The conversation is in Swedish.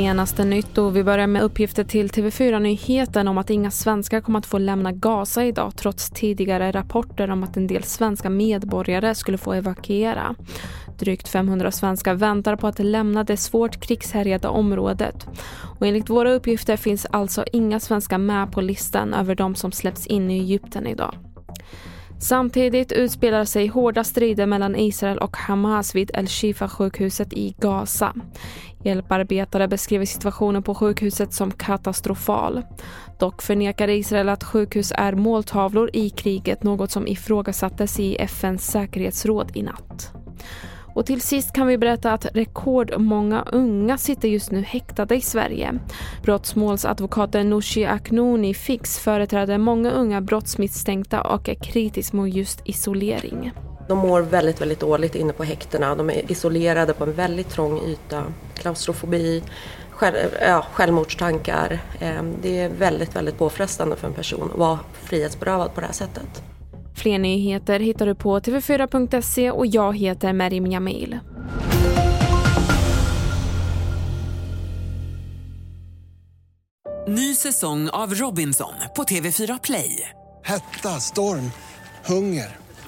Senaste nytt och vi börjar med uppgifter till TV4-nyheten om att inga svenskar kommer att få lämna Gaza idag trots tidigare rapporter om att en del svenska medborgare skulle få evakuera. Drygt 500 svenskar väntar på att lämna det svårt krigshärjade området. Och enligt våra uppgifter finns alltså inga svenskar med på listan över de som släpps in i Egypten idag. Samtidigt utspelar sig hårda strider mellan Israel och Hamas vid El-Shifa-sjukhuset i Gaza. Hjälparbetare beskriver situationen på sjukhuset som katastrofal. Dock förnekade Israel att sjukhus är måltavlor i kriget, något som ifrågasattes i FNs säkerhetsråd i natt. Och till sist kan vi berätta att rekordmånga unga sitter just nu häktade i Sverige. Brottsmålsadvokaten Nooshi Aknoni Fix företräder många unga brottsmisstänkta och är kritisk mot just isolering. De mår väldigt, väldigt dåligt inne på häktena. De är isolerade på en väldigt trång yta. Klaustrofobi, själv, ja, självmordstankar. Ehm, det är väldigt, väldigt påfrestande för en person att vara frihetsberövad på det här sättet. Fler nyheter hittar du på tv4.se och jag heter Merim Jamil. Ny säsong av Robinson på TV4 Play. Hetta, storm, hunger.